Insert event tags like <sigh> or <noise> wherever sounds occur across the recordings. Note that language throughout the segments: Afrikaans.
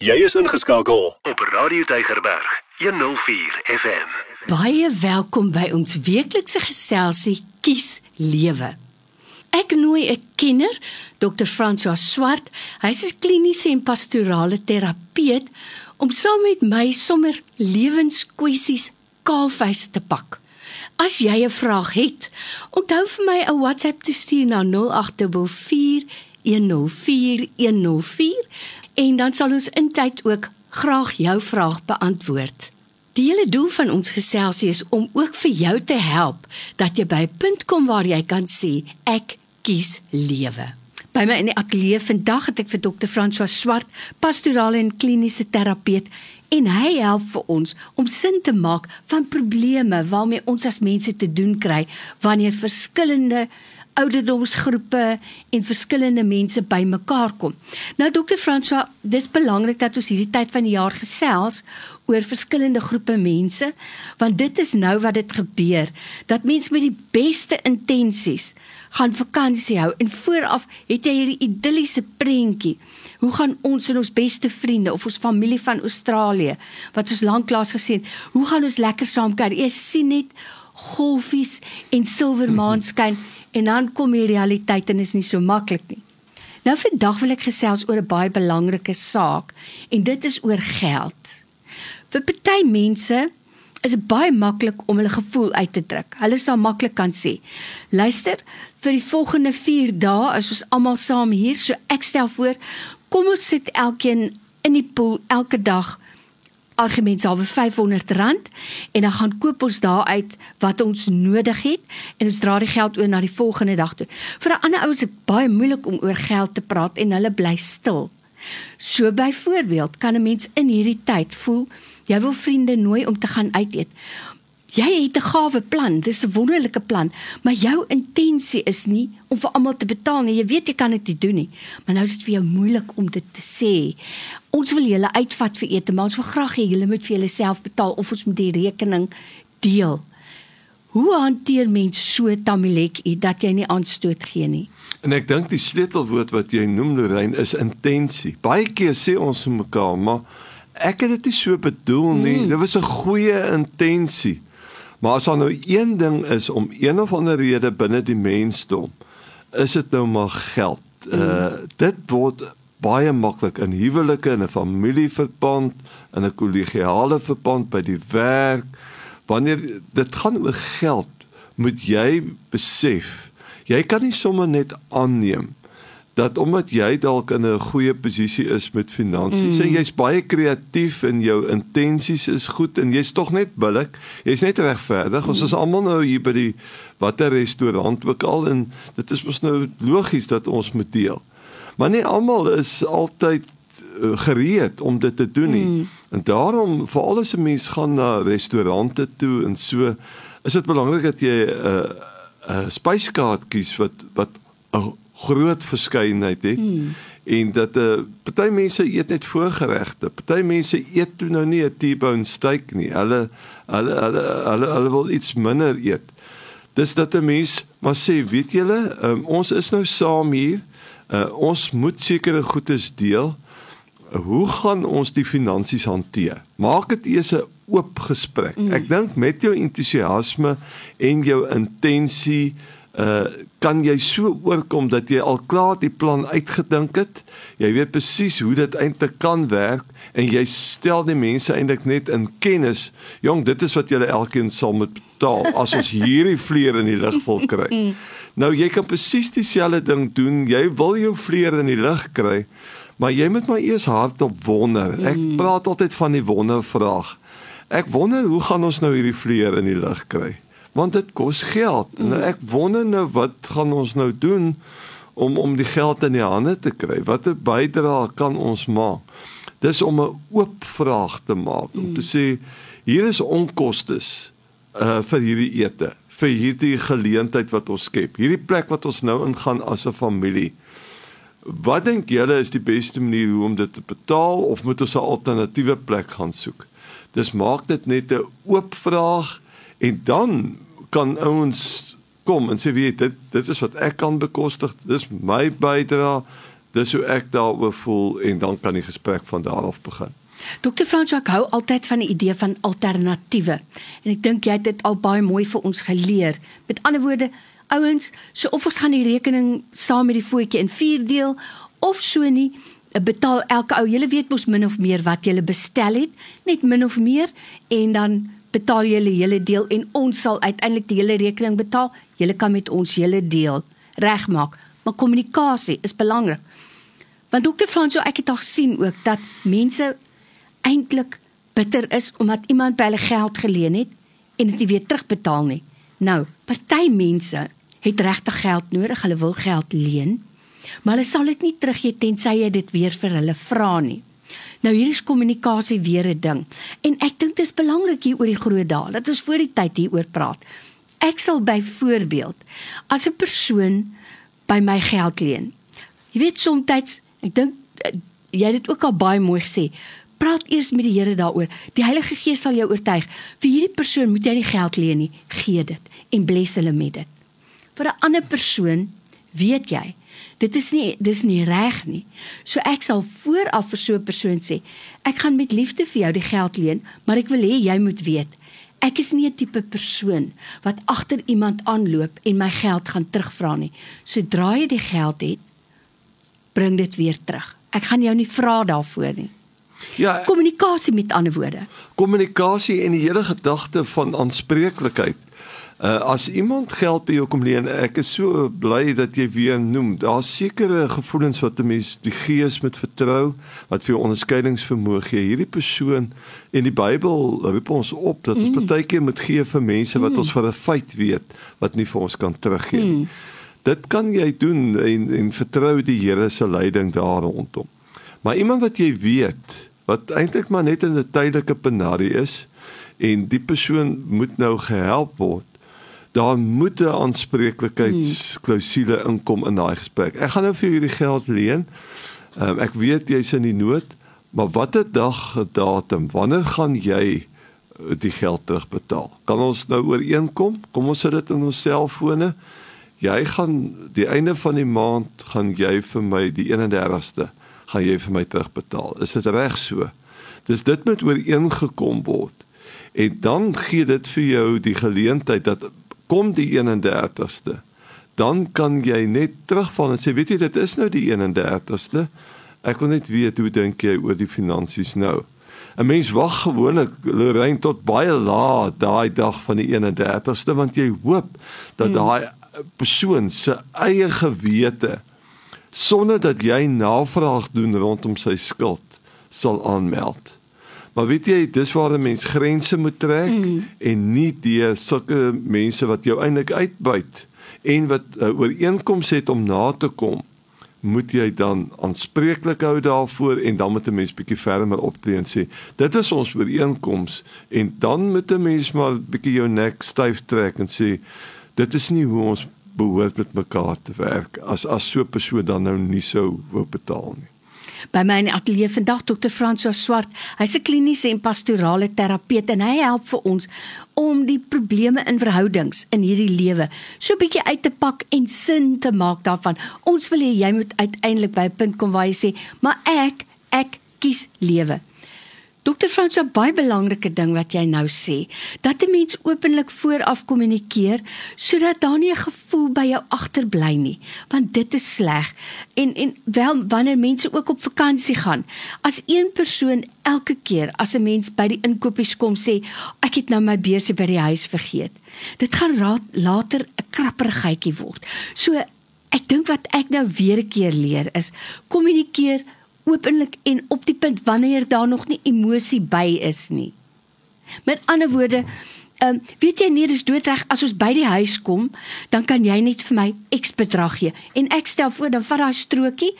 Jy is ingeskakel op Radio Tygerberg 104 FM. Baie welkom by ons weeklikse geselsie Kies Lewe. Ek nooi 'n kenner, Dr. François Swart. Hy's 'n kliniese en pastorale terapeut om saam met my sommer lewenskwessies kaalvuis te pak. As jy 'n vraag het, onthou vir my 'n WhatsApp te stuur na 0844 104104 en dan sal ons intyd ook graag jou vraag beantwoord. Die hele doel van ons geselsie is om ook vir jou te help dat jy by 'n punt kom waar jy kan sê ek kies lewe. By my in die ateljee vandag het ek vir Dr. François Swart, pastorale en kliniese terapeut en hy help vir ons om sin te maak van probleme waarmee ons as mense te doen kry wanneer verskillende ouderdomsgroepe en verskillende mense bymekaar kom. Nou Dr. François, dis belangrik dat ons hierdie tyd van die jaar gesels oor verskillende groepe mense, want dit is nou wat dit gebeur, dat mense met die beste intensies gaan vakansie hou en vooraf het jy hierdie idilliese prentjie. Hoe gaan ons en ons beste vriende of ons familie van Australië wat ons lanklaas gesien, hoe gaan ons lekker saam kuier? Jy sien net golfies en silwermaanskyn. Mm -hmm en dan kom die realiteit en is nie so maklik nie. Nou vandag wil ek gesels oor 'n baie belangrike saak en dit is oor geld. Vir party mense is dit baie maklik om hulle gevoel uit te druk. Hulle sal maklik kan sê: "Luister, vir die volgende 4 dae is ons almal saam hier, so ek stel voor, kom ons sit elkeen in die pool elke dag argument salwe R500 en dan gaan koop ons daar uit wat ons nodig het en ons dra die geld oor na die volgende dag toe. Vir 'n ander ou is dit baie moeilik om oor geld te praat en hulle bly stil. So byvoorbeeld kan 'n mens in hierdie tyd voel jy wil vriende nooi om te gaan uit eet. Jy het 'n gawe plan, dis 'n wonderlike plan, maar jou intensie is nie om vir almal te betaal nie. Jy weet jy kan dit nie doen nie. Maar nou is dit vir jou moeilik om dit te sê. Ons wil julle uitvat vir ete, maar ons wil graag hê julle moet vir julleself betaal of ons moet die rekening deel. Hoe hanteer mens so tamilek dat jy nie aanstoot gee nie? En ek dink die sleutelwoord wat jy noem Lorraine is intensie. Baie keer sê ons mekaar, maar ek het dit nie so bedoel nie. Mm. Dit was 'n goeie intensie. Maar as daar nou een ding is om een of ander rede binne die mensdom, is dit nou maar geld. Mm. Uh dit word baie maklik in huwelike en 'n familieverband, in 'n kollegiale verband by die werk. Wanneer dit gaan oor geld, moet jy besef, jy kan nie sommer net aanneem dat omdat jy dalk in 'n goeie posisie is met finansies mm. en jy's baie kreatief en jou intensies is goed en jy's tog net billik, jy's net regverdig. Mm. Ons is almal nou hier by die watter restaurant ook al en dit is mos nou logies dat ons moet deel. Maar nie almal is altyd uh, gereed om dit te doen nie. Mm. En daarom vir alles 'n mens gaan na restaurante toe en so is dit belangrik dat jy 'n uh, 'n uh, spyskaart kies wat wat 'n groot verskeidenheid het. Hmm. En dat 'n uh, eh, party mense eet net voorgeregte. Party mense eet toe nou nie 'n T-bone steak nie. Hulle hulle hulle hulle hulle wil iets minder eet. Dis dat 'n mens maar sê, weet julle, um, ons is nou saam hier. Uh, ons moet sekere goedes deel. Uh, hoe gaan ons die finansies hanteer? Maak dit eers 'n oop gesprek. Mm. Ek dink met jou entoesiasme en jou intensie uh kan jy so oorkom dat jy al klaar die plan uitgedink het. Jy weet presies hoe dit eintlik kan werk en jy stel die mense eintlik net in kennis. Jong, dit is wat julle elkeen sal moet betaal as ons hierdie vleer in die lug wil kry. Nou jy kan presies dieselfde ding doen. Jy wil jou vleer in die lug kry, maar jy moet maar eers hardop wonder. Ek praat altyd van die wondervraag. Ek wonder hoe gaan ons nou hierdie vleer in die lug kry? Want dit kos geld. Mm. Nou ek wonder nou wat gaan ons nou doen om om die geld in die hande te kry? Watter bydrae kan ons maak? Dis om 'n oop vraag te maak om mm. te sê hier is onkoste uh vir hierdie ete, vir hierdie geleentheid wat ons skep. Hierdie plek wat ons nou ingaan as 'n familie. Wat dink julle is die beste manier hoe om dit te betaal of moet ons 'n alternatiewe plek gaan soek? Dis maak dit net 'n oop vraag En dan kan ouens kom en sê weet dit dit is wat ek kan bekostig. Dis my bydrae. Dis hoe ek daaroor voel en dan kan die gesprek van daar af begin. Dr. Frans ek hou altyd van die idee van alternatiewe. En ek dink jy het dit al baie mooi vir ons geleer. Met ander woorde, ouens, so of ons gaan die rekening saam met die voetjie in 4 deel of so nie, betaal elke ou, jy weet mos min of meer wat jy bestel het, net min of meer en dan betaal jy die hele deel en ons sal uiteindelik die hele rekening betaal. Jy kan met ons hele deel regmaak, maar kommunikasie is belangrik. Want dokter Franso, ek het al gesien ook dat mense eintlik bitter is omdat iemand by hulle geld geleen het en dit nie weer terugbetaal nie. Nou, party mense het regtig geld nodig, hulle wil geld leen, maar hulle sal dit nie teruggee tensy jy dit weer vir hulle vra nie. Nou hier is kommunikasie weer 'n ding. En ek dink dit is belangrik hier oor die groot dae dat ons voor die tyd hieroor praat. Ek sal byvoorbeeld as 'n persoon by my geld leen. Jy weet soms ek dink eh, jy het dit ook al baie mooi gesê. Praat eers met die Here daaroor. Die Heilige Gees sal jou oortuig. Vir hierdie persoon moet jy nie geld leen nie. Gee dit en bless hulle met dit. Vir 'n ander persoon weet jy dit is nie dis nie reg nie. So ek sal vooraf vir so 'n persoon sê, ek gaan met liefde vir jou die geld leen, maar ek wil hê jy moet weet, ek is nie 'n tipe persoon wat agter iemand aanloop en my geld gaan terugvra nie. Sodra jy die geld het, bring dit weer terug. Ek gaan jou nie vra daarvoor nie. Ja, kommunikasie met ander woorde. Kommunikasie en die hele gedagte van aanspreeklikheid Uh, as iemand geld by jou kom leen, ek is so bly dat jy weer noem. Daar's sekere gevoelens wat 'n mens die gees moet vertrou wat vir jou onderskeidingsvermoë gee. Hierdie persoon in die Bybel roep ons op dat ons mm. partykeer moet gee vir mense wat mm. ons vir 'n feit weet wat nie vir ons kan teruggee nie. Mm. Dit kan jy doen en en vertrou die Here se leiding daar rondom. Maar iemand wat jy weet wat eintlik maar net in 'n tydelike penarie is en die persoon moet nou gehelp word daar moet 'n aanspreeklikheidsklausule inkom in daai gesprek. Ek gaan nou vir hierdie geld leen. Um, ek weet jy's in die nood, maar watter dag datum? Wanneer gaan jy eh, die geld terugbetaal? Kan ons nou ooreenkom? Kom ons sit dit in ons selfone. Jy gaan die einde van die maand gaan jy vir my die 31ste gaan jy vir my terugbetaal. Is dit reg so? Dis dit moet ooreengekom word. En dan gee dit vir jou die geleentheid dat kom die 31ste, dan kan jy net terugval en sê weet jy dit is nou die 31ste. Ek wil net weet hoe dink jy oor die finansies nou? 'n Mens wag gewoonlik Lorraine tot baie laat daai dag van die 31ste want jy hoop dat hmm. daai persoon se eie gewete sonder dat jy navraag doen rondom sy skuld sal aanmeld. Maar weet jy, dis waar 'n mens grense moet trek mm. en nie die sulke mense wat jou eintlik uitbuit en wat uh, ooreenkoms het om na te kom moet jy dan aanspreeklik hou daarvoor en dan moet 'n mens bietjie fermer optree en sê dit is ons ooreenkoms en dan moet 'n mens maar bietjie jou nek styf trek en sê dit is nie hoe ons behoort met mekaar te werk as as so 'n persoon dan nou nie sou wou betaal nie by my in die ateljee vandag Dr. François Swart. Hy's 'n kliniese en pastorale terapeut en hy help vir ons om die probleme in verhoudings in hierdie lewe so bietjie uit te pak en sin te maak daarvan. Ons wil hê jy moet uiteindelik by 'n punt kom waar jy sê, "Maar ek, ek kies lewe." Dokter Frans, 'n baie belangrike ding wat jy nou sê, dat 'n mens openlik vooraf kommunikeer sodat daar nie 'n gevoel by jou agterbly nie, want dit is sleg. En en wel wanneer mense ook op vakansie gaan, as een persoon elke keer as 'n mens by die inkopies kom sê, ek het nou my beursie by die huis vergeet. Dit gaan raad, later 'n krapperigheidjie word. So ek dink wat ek nou weer 'n keer leer is kommunikeer openlik en op die punt wanneer daar nog nie emosie by is nie. Met ander woorde, ehm um, weet jy nie dis doodreg as ons by die huis kom, dan kan jy net vir my X bedrag gee en ek stel voor dan vat daai strokie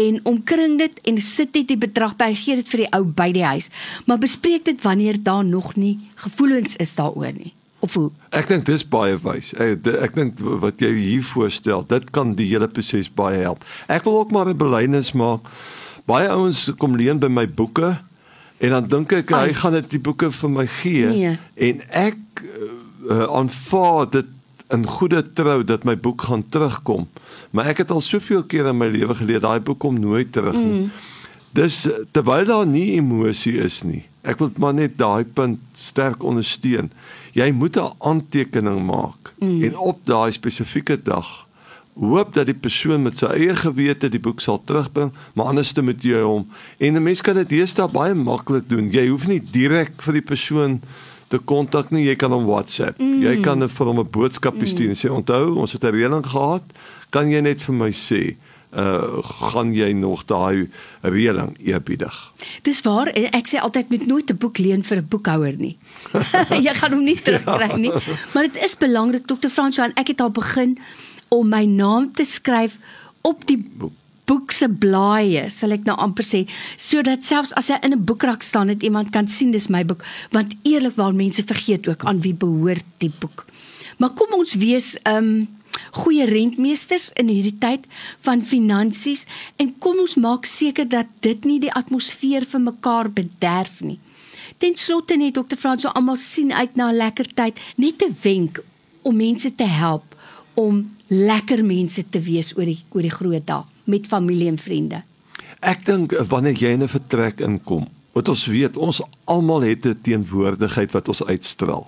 en omkring dit en sit net die bedrag by gee dit vir die ou by die huis. Maar bespreek dit wanneer daar nog nie gevoelens is daaroor nie. Of hoe? Ek dink dis baie wys. Ek, ek dink wat jy hier voorstel, dit kan die hele proses baie help. Ek wil ook maar 'n belydenis maak baie ouens kom leen by my boeke en dan dink ek hy gaan dit die boeke vir my gee nee. en ek uh, aanvaar dit in goeie trou dat my boek gaan terugkom. Maar ek het al soveel kere in my lewe geleer daai boek kom nooit terug nie. Mm. Dis terwyl daar nie emosie is nie. Ek wil maar net daai punt sterk ondersteun. Jy moet 'n aantekening maak mm. en op daai spesifieke dag hoop dat die persoon met sy eie gewete die boek sal terugbring, maar anders te met jy hom. En 'n mens kan dit deesdae baie maklik doen. Jy hoef nie direk vir die persoon te kontak nie, jy kan hom WhatsApp. Mm. Jy kan vir hom 'n boodskap stuur mm. en sê onthou, ons het 'n reëling gehad. Kan jy net vir my sê uh gaan jy nog daai reëling eerbiedig. Dis waar ek sê altyd met nooit 'n boek leen vir 'n boekhouer nie. <laughs> jy gaan hom nie terugkry nie. <laughs> Ja. Maar dit is belangrik Dr. Fransjo en ek het al begin om my naam te skryf op die boek se blaaie, sal ek nou amper sê, sodat selfs as hy in 'n boekrak staan, het iemand kan sien dis my boek, want eerlikwaar mense vergeet ook aan wie behoort die boek. Maar kom ons wees um goeie rentmeesters in hierdie tyd van finansies en kom ons maak seker dat dit nie die atmosfeer vir mekaar bederf nie. Ten slotte net Dr. Frans, so almal sien uit na 'n lekker tyd, net 'n wenk om mense te help om lekker mense te wees oor die oor die groot dag met familie en vriende. Ek dink wanneer jy in 'n vertrek inkom, wat ons weet, ons almal het 'n teenwoordigheid wat ons uitstraal.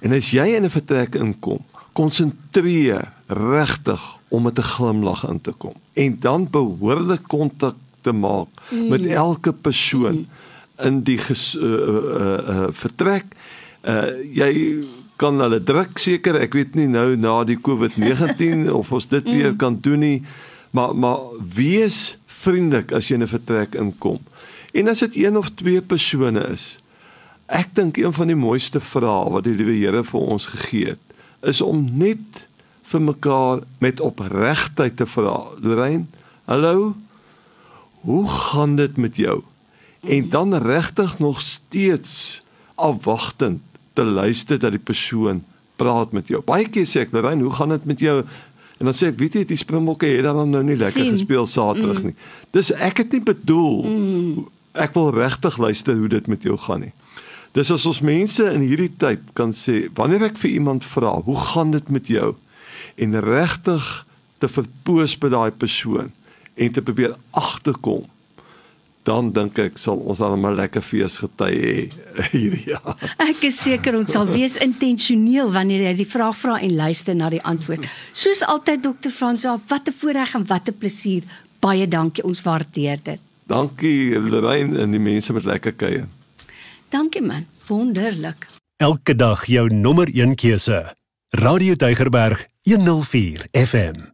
En as jy in 'n vertrek inkom, konsentreer regtig om met 'n glimlag in te kom en dan behoorlik kontak te maak mm. met elke persoon mm. in die ges, uh, uh, uh, vertrek. Uh, jy kan hulle druk seker, ek weet nie nou na die COVID-19 <laughs> of ons dit weer mm. kan doen nie, maar maar wees vriendelik as jy in 'n vertrek inkom. En as dit een of twee persone is, ek dink een van die mooiste vrae wat die liewe Here vir ons gegee het, is om net vir mekaar met opregtheid te vra. Lorraine, hallo. Hoe gaan dit met jou? En dan regtig nog steeds afwagtend te luister dat die persoon praat met jou. Baie keer sê ek, Lorraine, hoe gaan dit met jou? En dan sê ek, weet jy, die Springbokke het dan nou nie lekker Sien. gespeel Saterdag mm. nie. Dis ek het nie bedoel mm. ek wil regtig luister hoe dit met jou gaan nie. Dis as ons mense in hierdie tyd kan sê, wanneer ek vir iemand vra, hoe gaan dit met jou? En regtig te verpoos by daai persoon en te probeer agterkom, dan dink ek sal ons dan 'n lekker fees gety hê hierdie jaar. Ek is seker ons sal wees intentioneel wanneer jy die vraag vra en luister na die antwoord. Soos altyd Dr. Fransa, wat 'n voorreg en wat 'n plesier. Baie dankie, ons waardeer dit. Dankie Lorraine en die mense met lekker kuier. Dankie man, wonderlik. Elke dag jou nommer 1 keuse. Radio Deugerberg 104 FM.